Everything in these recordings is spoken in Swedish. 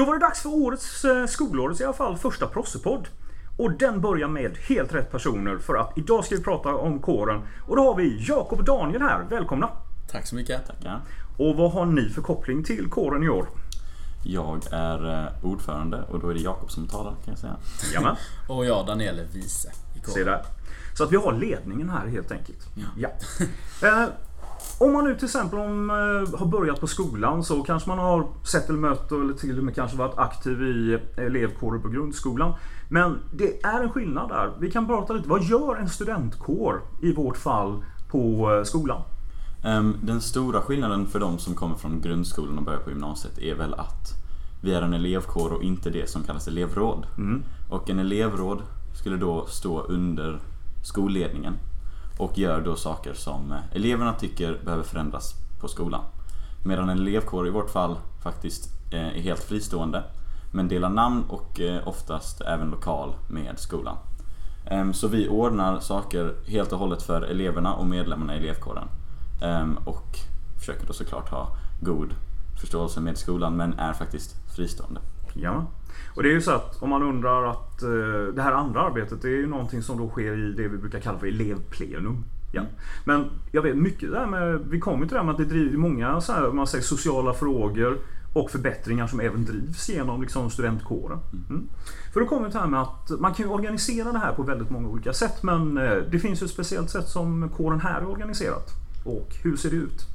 Då var det dags för årets, eh, skolårets i alla fall, första prossepodd. Och den börjar med helt rätt personer för att idag ska vi prata om kåren. Och då har vi Jakob och Daniel här. Välkomna! Tack så mycket. Tackar. Och vad har ni för koppling till kåren i år? Jag är eh, ordförande och då är det Jakob som talar kan jag säga. Jamen, Och jag Daniel är vice i se kåren. där. Så att vi har ledningen här helt enkelt. Ja. Eh, om man nu till exempel om, eh, har börjat på skolan så kanske man har sett eller mött eller till och med kanske varit aktiv i elevkårer på grundskolan. Men det är en skillnad där. Vi kan prata lite. Vad gör en studentkår i vårt fall på eh, skolan? Ehm, Den stora skillnaden för de som kommer från grundskolan och börjar på gymnasiet är väl att vi är en elevkår och inte det som kallas elevråd. Mm. Och en elevråd skulle då stå under skolledningen och gör då saker som eh, eleverna tycker behöver förändras på skolan. Medan en elevkår i vårt fall faktiskt eh, är helt fristående men delar namn och eh, oftast även lokal med skolan. Ehm, så vi ordnar saker helt och hållet för eleverna och medlemmarna i elevkåren. Ehm, och försöker då såklart ha god förståelse med skolan men är faktiskt fristående. Ja. Och det är ju så att om man undrar att eh, det här andra arbetet det är ju någonting som då sker i det vi brukar kalla för elevplenum. Ja. Men jag vet mycket där med, vi kommer till det här med att det driver många så här, man säger, sociala frågor och förbättringar som även drivs genom liksom, studentkåren. Mm. För då kommer vi till det här med att man kan ju organisera det här på väldigt många olika sätt men eh, det finns ju ett speciellt sätt som kåren här är organiserat. Och hur ser det ut?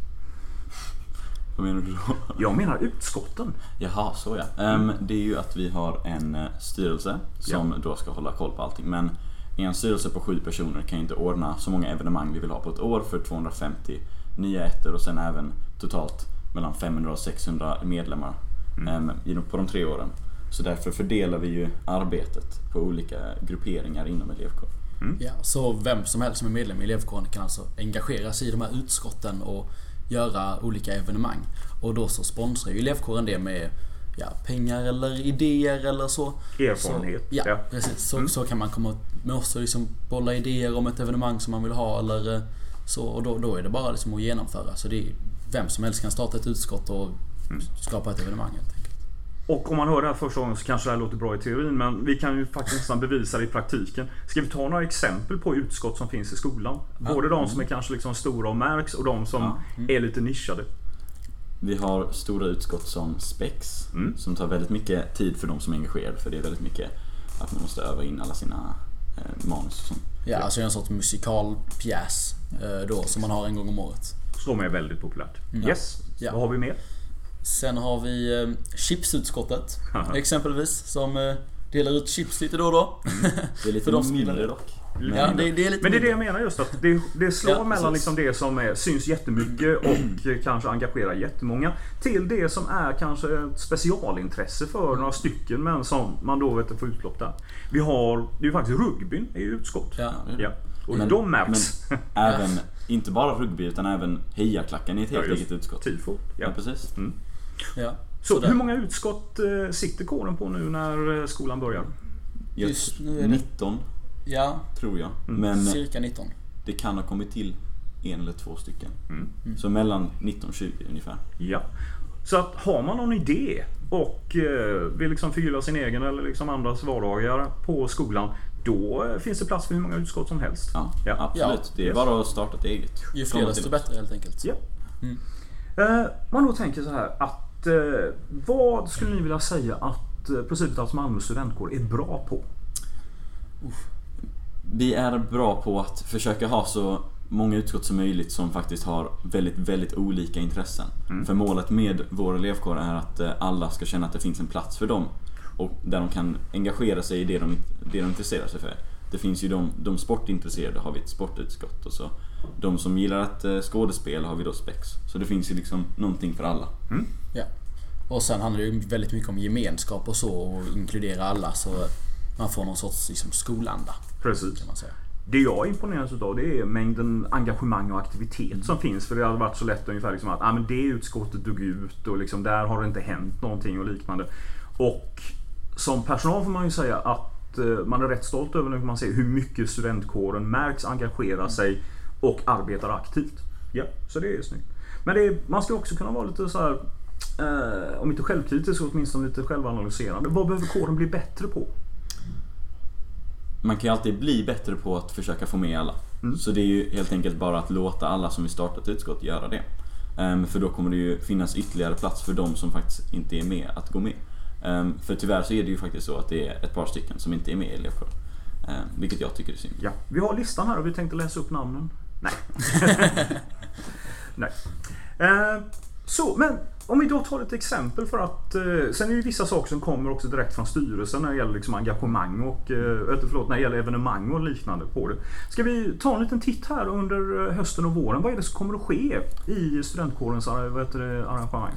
Vad menar du då? Jag menar utskotten. Jaha, så ja. Ehm, det är ju att vi har en eh, styrelse som då ska hålla koll på allting. Men en styrelse på sju personer kan ju inte ordna så många evenemang vi vill ha på ett år för 250 nya ettor och sen även totalt mellan 500 och 600 medlemmar ehm, i- på de tre åren. Så därför fördelar vi ju arbetet på olika grupperingar inom elevkåren. Ja, så vem som helst som är medlem i elevkåren kan alltså engagera sig i de här utskotten och göra olika evenemang. Och då så sponsrar ju elevkåren det med ja, pengar eller idéer eller så. Erfarenhet. Så, ja, Ja. precis. Så, så kan man komma med oss och liksom bolla idéer om ett evenemang som man vill ha eller eh, så. Och då, då är det bara liksom att genomföra. Så det är, vem som helst kan starta ett utskott och skapa ett evenemang helt enkelt. Och om man hör det här första gången så kanske det här låter bra i teorin men vi kan ju faktiskt nästan bevisa det i praktiken. Ska vi ta några exempel på utskott som finns i skolan? Både de som är kanske liksom stora och märks och de som Ja. är lite nischade. Vi har stora utskott som SPEX Mm. som tar väldigt mycket tid för de som är engagerade för det är väldigt mycket att man måste öva in alla sina eh, manus och sånt. Ja, alltså en sorts musikalpjäs eh, då som man har en gång om året. Som är väldigt populärt. Mm. Yes. Ja. Vad har vi mer? Sen har vi eh, chipsutskottet exempelvis som eh, delar ut chips lite då och då. Det är lite För de mindre dock. Ja, det, det är lite Men det är det jag menar just att det, det slår Ja, mellan liksom det som är, syns jättemycket och kanske engagerar jättemånga till det som är kanske ett specialintresse för några stycken men som man då vet får utlopp där. Vi har, det är ju faktiskt rugbyn är ju utskott. Ja. Ja. Och Men- de märks. Även, inte bara rugby utan även hejaklacken i ett helt Ja, eget utskott. Tifo. Ja, Ja. precis. Ja. Så Sådär. hur många utskott eh, sitter kåren på nu när eh, skolan börjar? Just nu är det- 19 Ja, tror jag. Mm. Men cirka 19. det kan ha kommit till en eller två stycken. Mm. Så mellan 19 och 20 ungefär. Ja. Så att har man någon idé och eh, vill liksom förgylla sin egen eller liksom andras vardagar på skolan. Då eh, finns det plats för hur många utskott som helst. Ja, Ja. absolut. Det är Yes. bara att starta ett eget. Ju fler desto bättre helt enkelt. Ja. Eh, man då tänker så här att eh, vad skulle ni vilja säga att eh, Presiditas Malmö studentkår är bra på? Vi är bra på att försöka ha så många utskott som möjligt som faktiskt har väldigt, väldigt olika intressen. Mm. För målet med vår elevkår är att eh, alla ska känna att det finns en plats för dem. Och där de kan engagera sig i det de, det de intresserar sig för. Det finns ju de, de sportintresserade har vi ett sportutskott och så de som gillar att eh, skådespela har vi då spex. Så det finns ju liksom någonting för alla. Ja. Och sen handlar det ju väldigt mycket om gemenskap och så och inkludera alla så man får någon sorts liksom, skolanda Precis. kan man säga. Det jag imponeras utav det är mängden engagemang och aktivitet som finns. För det hade varit så lätt ungefär liksom att ah, men det utskottet dog ut och liksom där har det inte hänt någonting och liknande. Och som personal får man ju säga att eh, man är rätt stolt över när man ser hur mycket studentkåren märks engagera sig och arbetar aktivt. Ja, så det är snyggt. Men är, man ska också kunna vara lite så här eh, om inte självkritisk så åtminstone lite självanalyserande. Vad behöver kåren bli bättre på? Man kan ju alltid bli bättre på att försöka få med alla. Mm. Så det är ju helt enkelt bara att låta alla som vill starta ett utskott göra det. Ehm, för då kommer det ju finnas ytterligare plats för de som faktiskt inte är med att gå med. Ehm, för tyvärr så är det ju faktiskt så att det är ett par stycken som inte är med i elevkåren. Ehm, vilket jag tycker är synd. Ja, vi har listan här och vi tänkte läsa upp namnen. Nej. Nej. Eh, så, men om vi då tar ett exempel för att... Eh, sen är det ju vissa saker som kommer också direkt från styrelsen när det gäller liksom engagemang och... Eh, förlåt, när det gäller evenemang och liknande på det. Ska vi ta en liten titt här under eh, hösten och våren? Vad är det som kommer att ske i studentkårens vad heter det, arrangemang?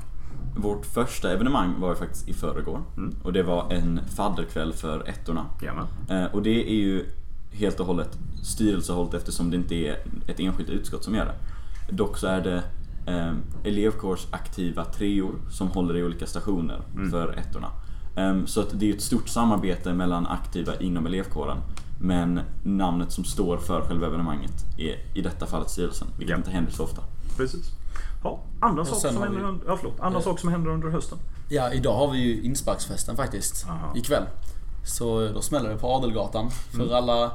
Vårt första evenemang var ju faktiskt i förrgår. Mm. Och det var en fadderkväll för ettorna. Jajamän. Eh, Och det är ju helt och hållet styrelsehållet eftersom det inte är ett enskilt utskott som gör det. Dock så är det eh, elevkårsaktiva treor som håller i olika stationer Mm. för ettorna. Eh, så att det är ett stort samarbete mellan aktiva inom elevkåren. Men namnet som står för själva evenemanget är i detta fallet styrelsen, vilket Ja. inte händer så ofta. Precis. Ja, andra Och saker sen som händer, vi- ja, förlåt, andra Eh. saker som händer under hösten. Ja, idag har vi ju insparksfesten faktiskt. Aha. Ikväll. Så då smäller det på Adelgatan för Mm. alla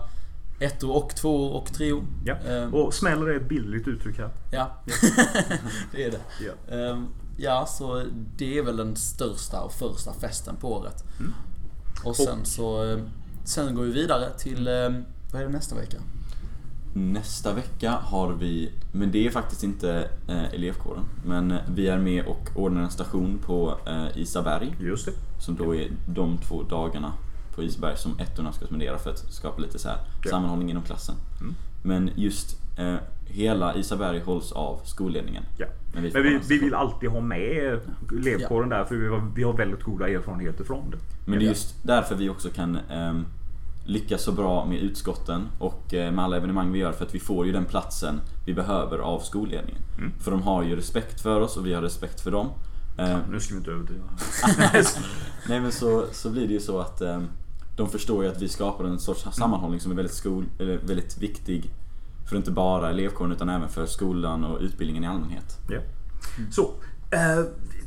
ettor och tvåor och treor. Ja. Ehm, Och smäller är ett bildligt uttryck här. Ja, det är det. Ja. Ehm, Ja, så det är väl den största och första festen på året. Mm. Och sen så... eh, Sen går vi vidare till... Vad är det nästa vecka? Nästa vecka har vi, men det är faktiskt inte eh, elevkåren, men vi är med och ordnar en station på eh, Isaberg. Just det. Som då är de två dagarna på Isaberg som ettorna ska spendera för att skapa lite så här Ja. sammanhållning inom klassen. Mm. Men just eh, hela Isaberg hålls av skolledningen. Ja. Men vi, Men vi, vi vill alltid ha med elevkåren där för vi har, vi har väldigt goda erfarenheter från det. Men det är just därför vi också kan ehm, lyckas så bra med utskotten och eh, med alla evenemang vi gör för att vi får ju den platsen vi behöver av skolledningen. Mm. För de har ju respekt för oss och vi har respekt för dem. Eh, Nu ska vi inte överdriva. Nej men så, så blir det ju så att ehm, de förstår ju att vi skapar en sorts sammanhållning som är väldigt, skol, eller väldigt viktig för inte bara elevkåren utan även för skolan och utbildningen i allmänhet. Ja. Så. Eh,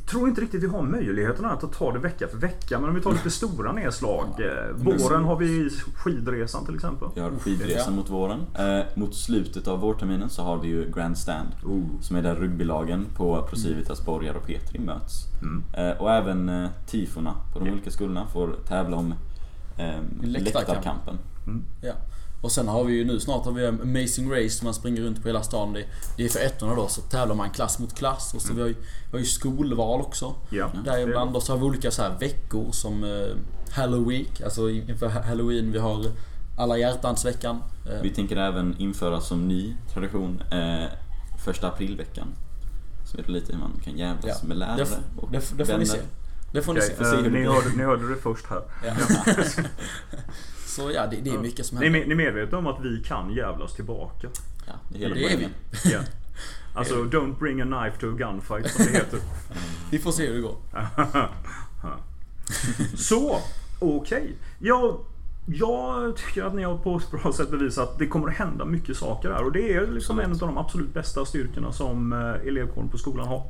tror inte riktigt vi har möjligheterna att ta det vecka för vecka. Men om vi tar lite stora nedslag. Eh, våren har vi skidresan till exempel. Vi har skidresan mot våren. Eh, mot slutet av vårterminen så har vi ju Grand Stand. Oh. Som är där rugbylagen på Procivitas, Borgar och Petri möts. Mm. Eh, och även eh, tifona på de Ja. olika skolorna får tävla om eh, Läktarkamp. läktarkampen. Ja. Och sen har vi ju nu snart har vi Amazing Race som man springer runt på hela stan. Det, det är för ettorna då så tävlar man klass mot klass. Och så vi har ju, vi har ju skolval också. Ja. Däribland och så har vi olika så här veckor som eh, Halloween, alltså inför Halloween. Vi har alla hjärtans veckan. Eh, Vi tänker även införa som ny tradition eh, första aprilveckan. Så är det lite hur man kan jävlas Ja. med lärare det, f- och det, f- det får vänner. ni se. Det får ni Okej, se. eh, det ni, hörde, ni hörde det först här. Ja. så ja, det, det är mycket som Ni, händer. med- ni är medvetna om att vi kan jävlas tillbaka? Ja, det är hela Det är vi. Ja. Alltså, don't bring a knife to a gunfight som det heter. Vi får se hur det går. Så, okej. Jag, jag tycker att ni har på ett bra sätt bevisat att det kommer att hända mycket saker här. Och det är liksom en av de absolut bästa styrkorna som eh, elevkåren på skolan har.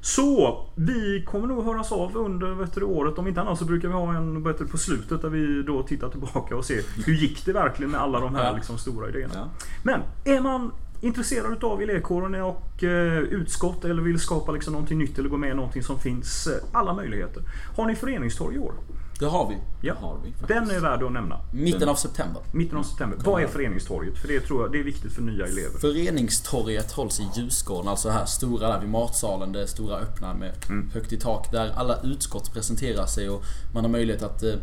Så, vi kommer nog höras av under vet året. Om inte annat så brukar vi ha en du, på slutet där vi då tittar tillbaka och ser hur gick det verkligen med alla de här liksom, stora idéerna. Ja. Men är man intresserad utav elevkåren och eh, utskott eller vill skapa liksom någonting nytt eller gå med i någonting som finns. Eh, alla möjligheter. Har ni föreningstorg i år? Det har vi. Ja. har vi faktiskt. Den är värd att nämna. Mitten av september. Mitten av september. Vad är föreningstorget? För det tror jag det är viktigt för nya elever. Föreningstorget hålls i Ljusgården, alltså det här stora där vid matsalen, det stora öppna med Mm. högt i tak. Där alla utskott presenterar sig och man har möjlighet att eh,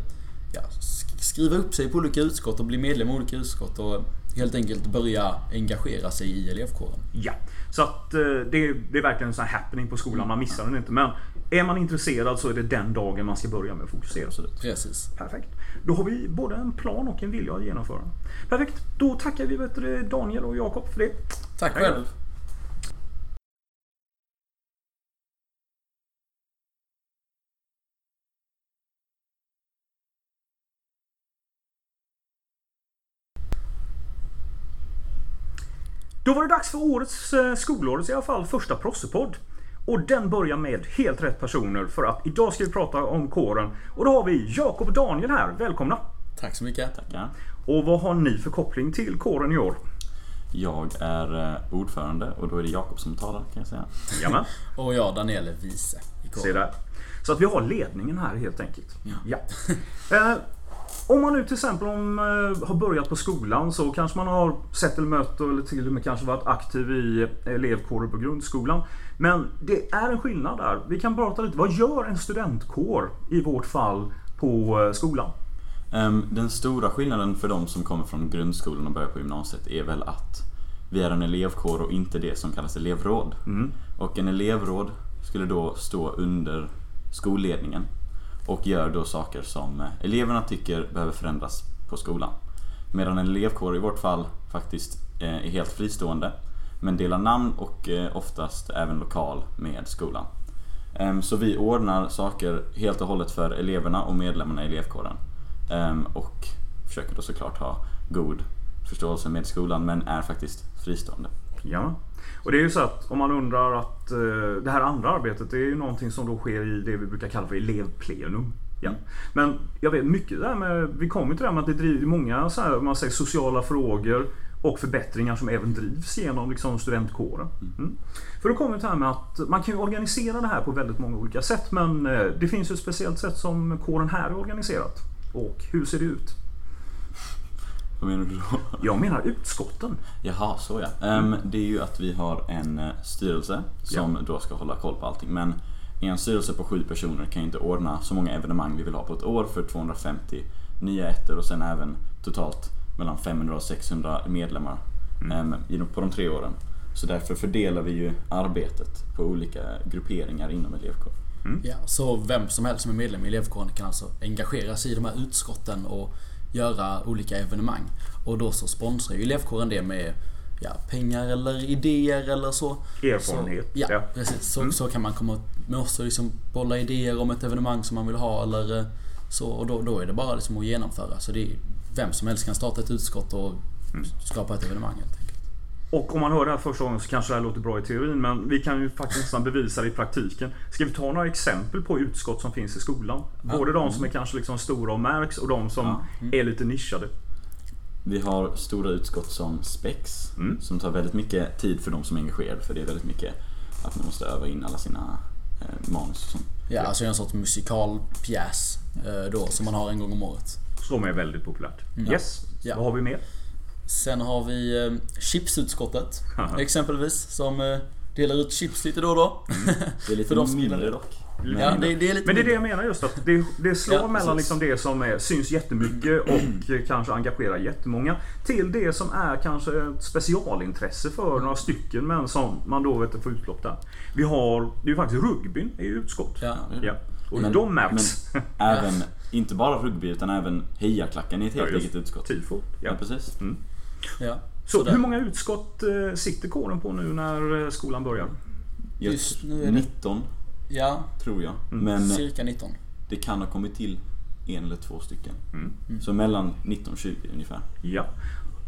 ja, sk- skriva upp sig på olika utskott och bli medlem i olika utskott och helt enkelt börja engagera sig i elevkåren. Ja. Så att eh, det, är, det är verkligen en sån happening på skolan. Man missar den inte. Men är man intresserad så är det den dagen man ska börja med att fokusera. Absolut. Precis. Perfekt. Då har vi både en plan och en vilja att genomföra. Perfekt. Då tackar vi Daniel och Jakob för det. Tack själv. Då var det dags för årets, eh, skolårets i alla fall, första prossepodd. Och den börjar med helt rätt personer för att idag ska vi prata om kåren. Och då har vi Jakob och Daniel här. Välkomna! Tack så mycket. Tackar. Och vad har ni för koppling till kåren i år? Jag är eh, ordförande och då är det Jakob som talar kan jag säga. Jamen, Och jag Daniel är vice i se kåren. där. Så att vi har ledningen här helt enkelt. Ja. Eh, om man nu till exempel om, eh, har börjat på skolan så kanske man har sett eller mött eller till och med kanske varit aktiv i elevkårer på grundskolan. Men det är en skillnad där. Vi kan prata lite. Vad gör en studentkår i vårt fall på eh, skolan? Ehm, Den stora skillnaden för de som kommer från grundskolan och börjar på gymnasiet är väl att vi är en elevkår och inte det som kallas elevråd. Mm. Och en elevråd skulle då stå under skolledningen och gör då saker som eh, eleverna tycker behöver förändras på skolan. Medan en elevkår i vårt fall faktiskt eh, är helt fristående men delar namn och eh, oftast även lokal med skolan. Ehm, så vi ordnar saker helt och hållet för eleverna och medlemmarna i elevkåren. Ehm, och försöker då såklart ha god förståelse med skolan men är faktiskt fristående. Ja. Och det är ju så att om man undrar att eh, det här andra arbetet det är ju någonting som då sker i det vi brukar kalla för elevplenum. Ja. Men jag vet mycket där med, vi kommer till det här med att det driver många så här, man säger, sociala frågor och förbättringar som även drivs genom liksom, studentkåren. Mm. För då kommer vi till det här med att man kan ju organisera det här på väldigt många olika sätt men eh, det finns ju ett speciellt sätt som kåren här är organiserat. Och hur ser det ut? Vad menar du då? Jag menar utskotten. Jaha, så ja. Ehm, det är ju att vi har en eh, styrelse som då ska hålla koll på allting. Men en styrelse på sju personer kan ju inte ordna så många evenemang vi vill ha på ett år för 250 nya ettor och sen även totalt mellan 500 och 600 medlemmar i de- på de tre åren. Så därför fördelar vi ju arbetet på olika grupperingar inom elevkåren. Ja, så vem som helst som är medlem i elevkåren kan alltså engagera sig i de här utskotten och göra olika evenemang. Och då så sponsrar ju elevkåren det med ja, pengar eller idéer eller så. Erfarenhet, Så, ja, ja. precis. Så, så kan man komma med oss och liksom bolla idéer om ett evenemang som man vill ha eller eh, så. Och då, då är det bara liksom att genomföra. Så det är, vem som helst kan starta ett utskott och skapa ett evenemang helt. Och om man hör det här första gången så kanske det här låter bra i teorin men vi kan ju faktiskt nästan bevisa det i praktiken. Ska vi ta några exempel på utskott som finns i skolan? Både de som är kanske liksom stora och märks och de som Ja. är lite nischade. Vi har stora utskott som SPEX Mm. som tar väldigt mycket tid för de som är engagerade för det är väldigt mycket att man måste öva in alla sina eh, manus och sånt. Ja, alltså en sorts musikalpjäs eh, då som man har en gång om året. Som är väldigt populärt. Yes, Ja. vad har vi mer? Sen har vi eh, chipsutskottet exempelvis som eh, delar ut chips lite då och då. Det är lite För de mindre dock. Lite Ja, det, det är lite Men det är det jag menar just att det, det slår Ja, mellan liksom det som är, syns jättemycket och kanske engagerar jättemånga till det som är kanske ett specialintresse för några stycken men som man då vet får utlopp där. Vi har, det är ju faktiskt rugbyn i utskott. Ja. Ja. Och Men- de märks. Även, inte bara rugby utan även hejaklacken i ett helt Ja, eget utskott. Tifo. Ja, Ja. precis. Ja, Så hur många utskott eh, sitter kåren på nu när eh, skolan börjar? Just nu är det- 19 Ja, tror jag. Mm. Men cirka 19. det kan ha kommit till en eller två stycken. Mm. Så mellan 19 och 20 ungefär. Ja.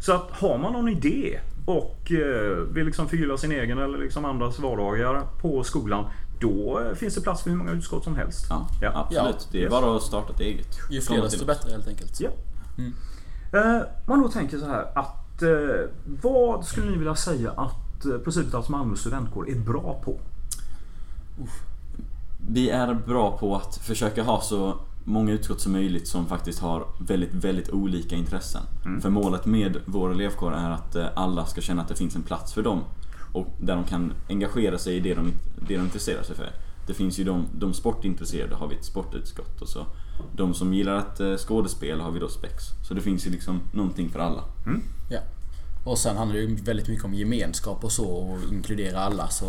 Så att har man någon idé och eh, vill liksom förgylla sin egen eller liksom andras vardagar på skolan. Då eh, finns det plats för hur många utskott som helst. Ja, Ja. absolut. Det är bara att starta ett eget. Ju fler desto bättre helt enkelt. Ja. Eh, man då tänker så här att eh, vad skulle ni vilja säga att eh, Principet Malmö studentkår är bra på? Vi är bra på att försöka ha så många utskott som möjligt som faktiskt har väldigt, väldigt olika intressen. För målet med vår elevkår är att eh, alla ska känna att det finns en plats för dem och där de kan engagera sig i det de, det de intresserar sig för. Det finns ju de, de sportintresserade har vi ett sportutskott och så de som gillar att eh, skådespela har vi då spex. Så det finns ju liksom någonting för alla. Ja. Och sen handlar det ju väldigt mycket om gemenskap och så och inkludera alla så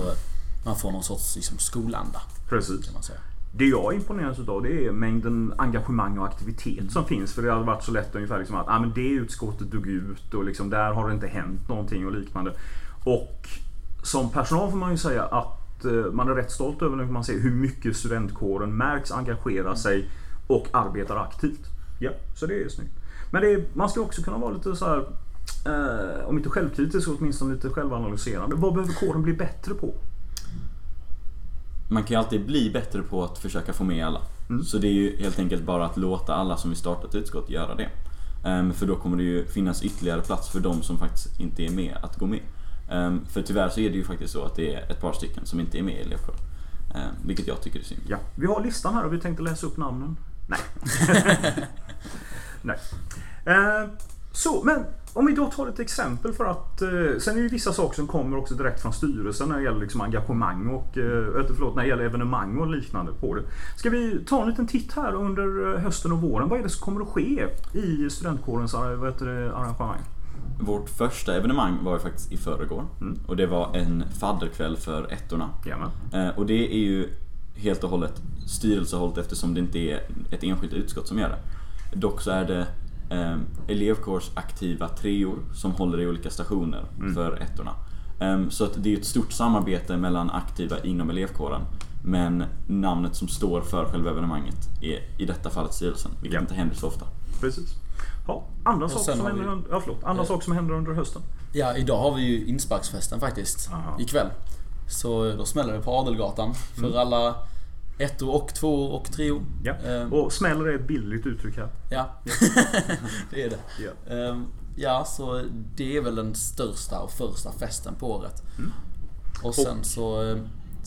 man får någon sorts liksom, skolanda Precis. kan man säga. Det jag imponeras utav det är mängden engagemang och aktivitet som finns. För det hade varit så lätt ungefär liksom att ah, men det utskottet dog ut och liksom där har det inte hänt någonting och liknande. Och som personal får man ju säga att eh, man är rätt stolt över man ser hur mycket studentkåren märks engagera sig och arbetar aktivt. Ja, så det är snyggt. Men är, man ska också kunna vara lite så här, eh, om inte självkritisk så åtminstone lite självanalyserande. Vad behöver kåren bli bättre på? man kan ju alltid bli bättre på att försöka få med alla. Mm. Så det är ju helt enkelt bara att låta alla som vill starta ett utskott göra det. Ehm, för då kommer det ju finnas ytterligare plats för de som faktiskt inte är med att gå med. Ehm, för tyvärr så är det ju faktiskt så att det är ett par stycken som inte är med i elevkåren. Ehm, vilket jag tycker är synd. Ja, vi har listan här och vi tänkte läsa upp namnen. Nej. Nej. Eh, så, men om vi då tar ett exempel för att eh, sen är det ju vissa saker som kommer också direkt från styrelsen när det gäller liksom engagemang och eh, inte, förlåt, när det gäller evenemang och liknande på det. Ska vi ta en liten titt här under eh, hösten och våren? Vad är det som kommer att ske i studentkårens eh, vad heter det, arrangemang? Vårt första evenemang var ju faktiskt i förrgår. Mm. Och det var en fadderkväll för ettorna. Jajamän. Eh, och det är ju helt och hållet styrelsehållet eftersom det inte är ett enskilt utskott som gör det. Dock så är det eh, elevkårsaktiva treor som håller i olika stationer Mm. för ettorna. Ehm, så att det är ett stort samarbete mellan aktiva inom elevkåren. Men namnet som står för själva evenemanget är i detta fallet styrelsen, vilket Ja. inte händer så ofta. Precis. Ja, andra Och saker som har händer, vi- under, ja, förlåt, andra Eh. saker som händer under hösten. Ja, idag har vi ju insparksfesten faktiskt. Aha. Ikväll. Så då smäller det på Adelgatan för Mm. alla ettor och tvåor och treor. Ja. Ehm, Och smäller är ett bildligt uttryck här. Ja, det är det. Ja. Ehm, Ja, så det är väl den största och första festen på året. Mm. Och sen så...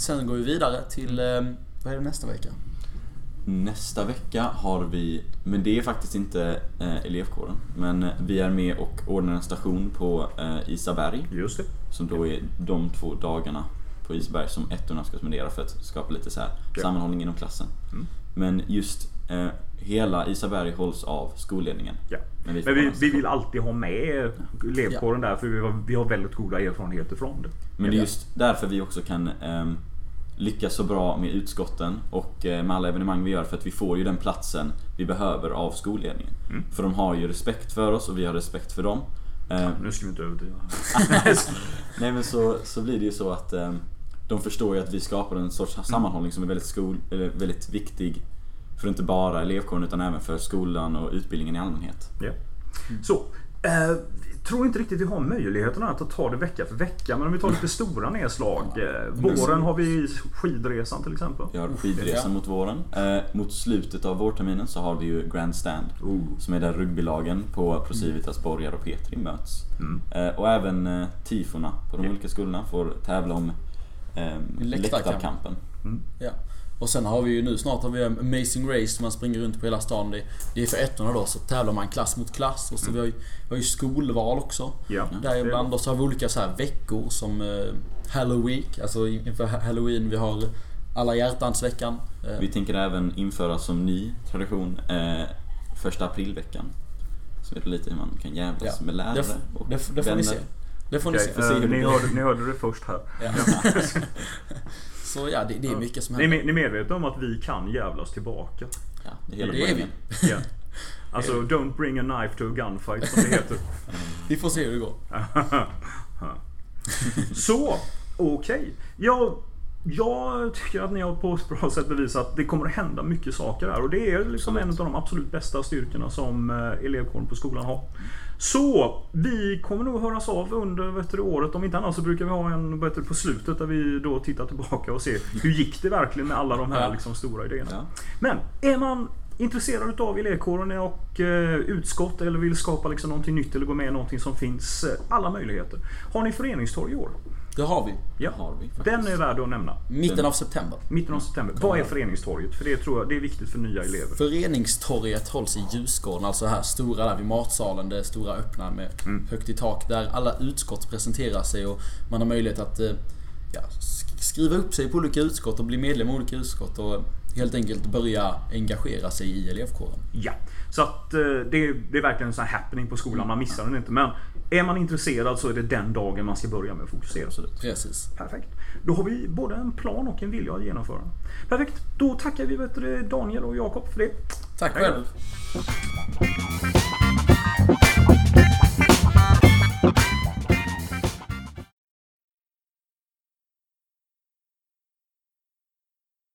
eh, Sen går vi vidare till... eh, Vad är det nästa vecka? Nästa vecka har vi, men det är faktiskt inte eh, elevkåren, men vi är med och ordnar en station på eh, Isaberg. Just det. Som då är de två dagarna på Isberg som ettorna ska spendera för att skapa lite så här Ja. sammanhållning inom klassen. Mm. Men just eh, hela Isaberg hålls av skolledningen. Ja. Men vi, Men vi, vi vill alltid ha med elevkåren där för vi har, vi har väldigt goda erfarenheter från det. Men det är just därför vi också kan ehm, lyckas så bra med utskotten och eh, med alla evenemang vi gör för att vi får ju den platsen vi behöver av skolledningen. Mm. För de har ju respekt för oss och vi har respekt för dem. Eh, Nu ska vi inte överdriva. Nej men så, så blir det ju så att eh, de förstår ju att vi skapar en sorts sammanhållning som är väldigt, skol, väldigt viktig för inte bara elevkåren utan även för skolan och utbildningen i allmänhet. Ja. Så. Eh, tror inte riktigt vi har möjligheterna att ta det vecka för vecka. Men om vi tar lite stora nedslag. Eh, våren har vi skidresan till exempel. Vi har skidresan mot våren. Eh, mot slutet av vårterminen så har vi ju Grand Stand. Oh. Som är där rugbylagen på Procivitas, Borgar och Petri möts. Mm. Eh, och även eh, tifona på de Ja. olika skolorna får tävla om eh, Läktarkamp. läktarkampen. Ja. Och sen har vi ju nu snart har vi Amazing Race man springer runt på hela stan. Det, det är för ettorna då så tävlar man klass mot klass. Och så vi har ju, vi har ju skolval också. Ja. Däribland. Och så har vi olika så här veckor som eh, Halloween, alltså inför Halloween. Vi har alla hjärtansveckan. Eh, Vi tänker även införa som ny tradition eh, första aprilveckan. Så är det lite hur man kan jävlas Ja. med lärare det, och det, f- det får ni se. vänner. Det får ni Okej, se. det ni, hörde, ni hörde det först här. Ja. så ja, det, det är mycket som Ni, händer. med- ni är medvetna om att vi kan jävlas tillbaka? Ja, det är hela Det är vi. Ja. Alltså, don't bring a knife to a gunfight som det heter. Vi får se hur det går. Så, okej. Jag, jag tycker att ni har på ett bra sätt bevisat att det kommer att hända mycket saker här. Och det är liksom en av de absolut bästa styrkorna som eh, elevkåren på skolan har. Så, vi kommer nog höras av under vet du, året. Om inte annat så brukar vi ha en vet du, på slutet där vi då tittar tillbaka och ser hur gick det verkligen med alla de här liksom, stora idéerna. Ja. Men är man intresserad utav elevkåren och eh, utskott eller vill skapa liksom någonting nytt eller gå med i någonting som finns. Eh, alla möjligheter. Har ni föreningstorg i år? Det har vi. Ja. Har vi faktiskt. Den är värd att nämna. Mitten av september. Mitten av september. Vad är föreningstorget? För det tror jag det är viktigt för nya elever. Föreningstorget hålls i Ljusgården, alltså här stora där vid matsalen, det stora öppna med Mm. högt i tak. Där alla utskott presenterar sig och man har möjlighet att eh, ja, sk- skriva upp sig på olika utskott och bli medlem i olika utskott och helt enkelt börja engagera sig i elevkåren. Ja. Så att eh, det, är, det är verkligen en sån här happening på skolan. Man missar den inte. Men är man intresserad så är det den dagen man ska börja med att fokusera. Absolut. Precis. Perfekt. Då har vi både en plan och en vilja att genomföra. Perfekt. Då tackar vi Daniel och Jakob för det. Tack själv.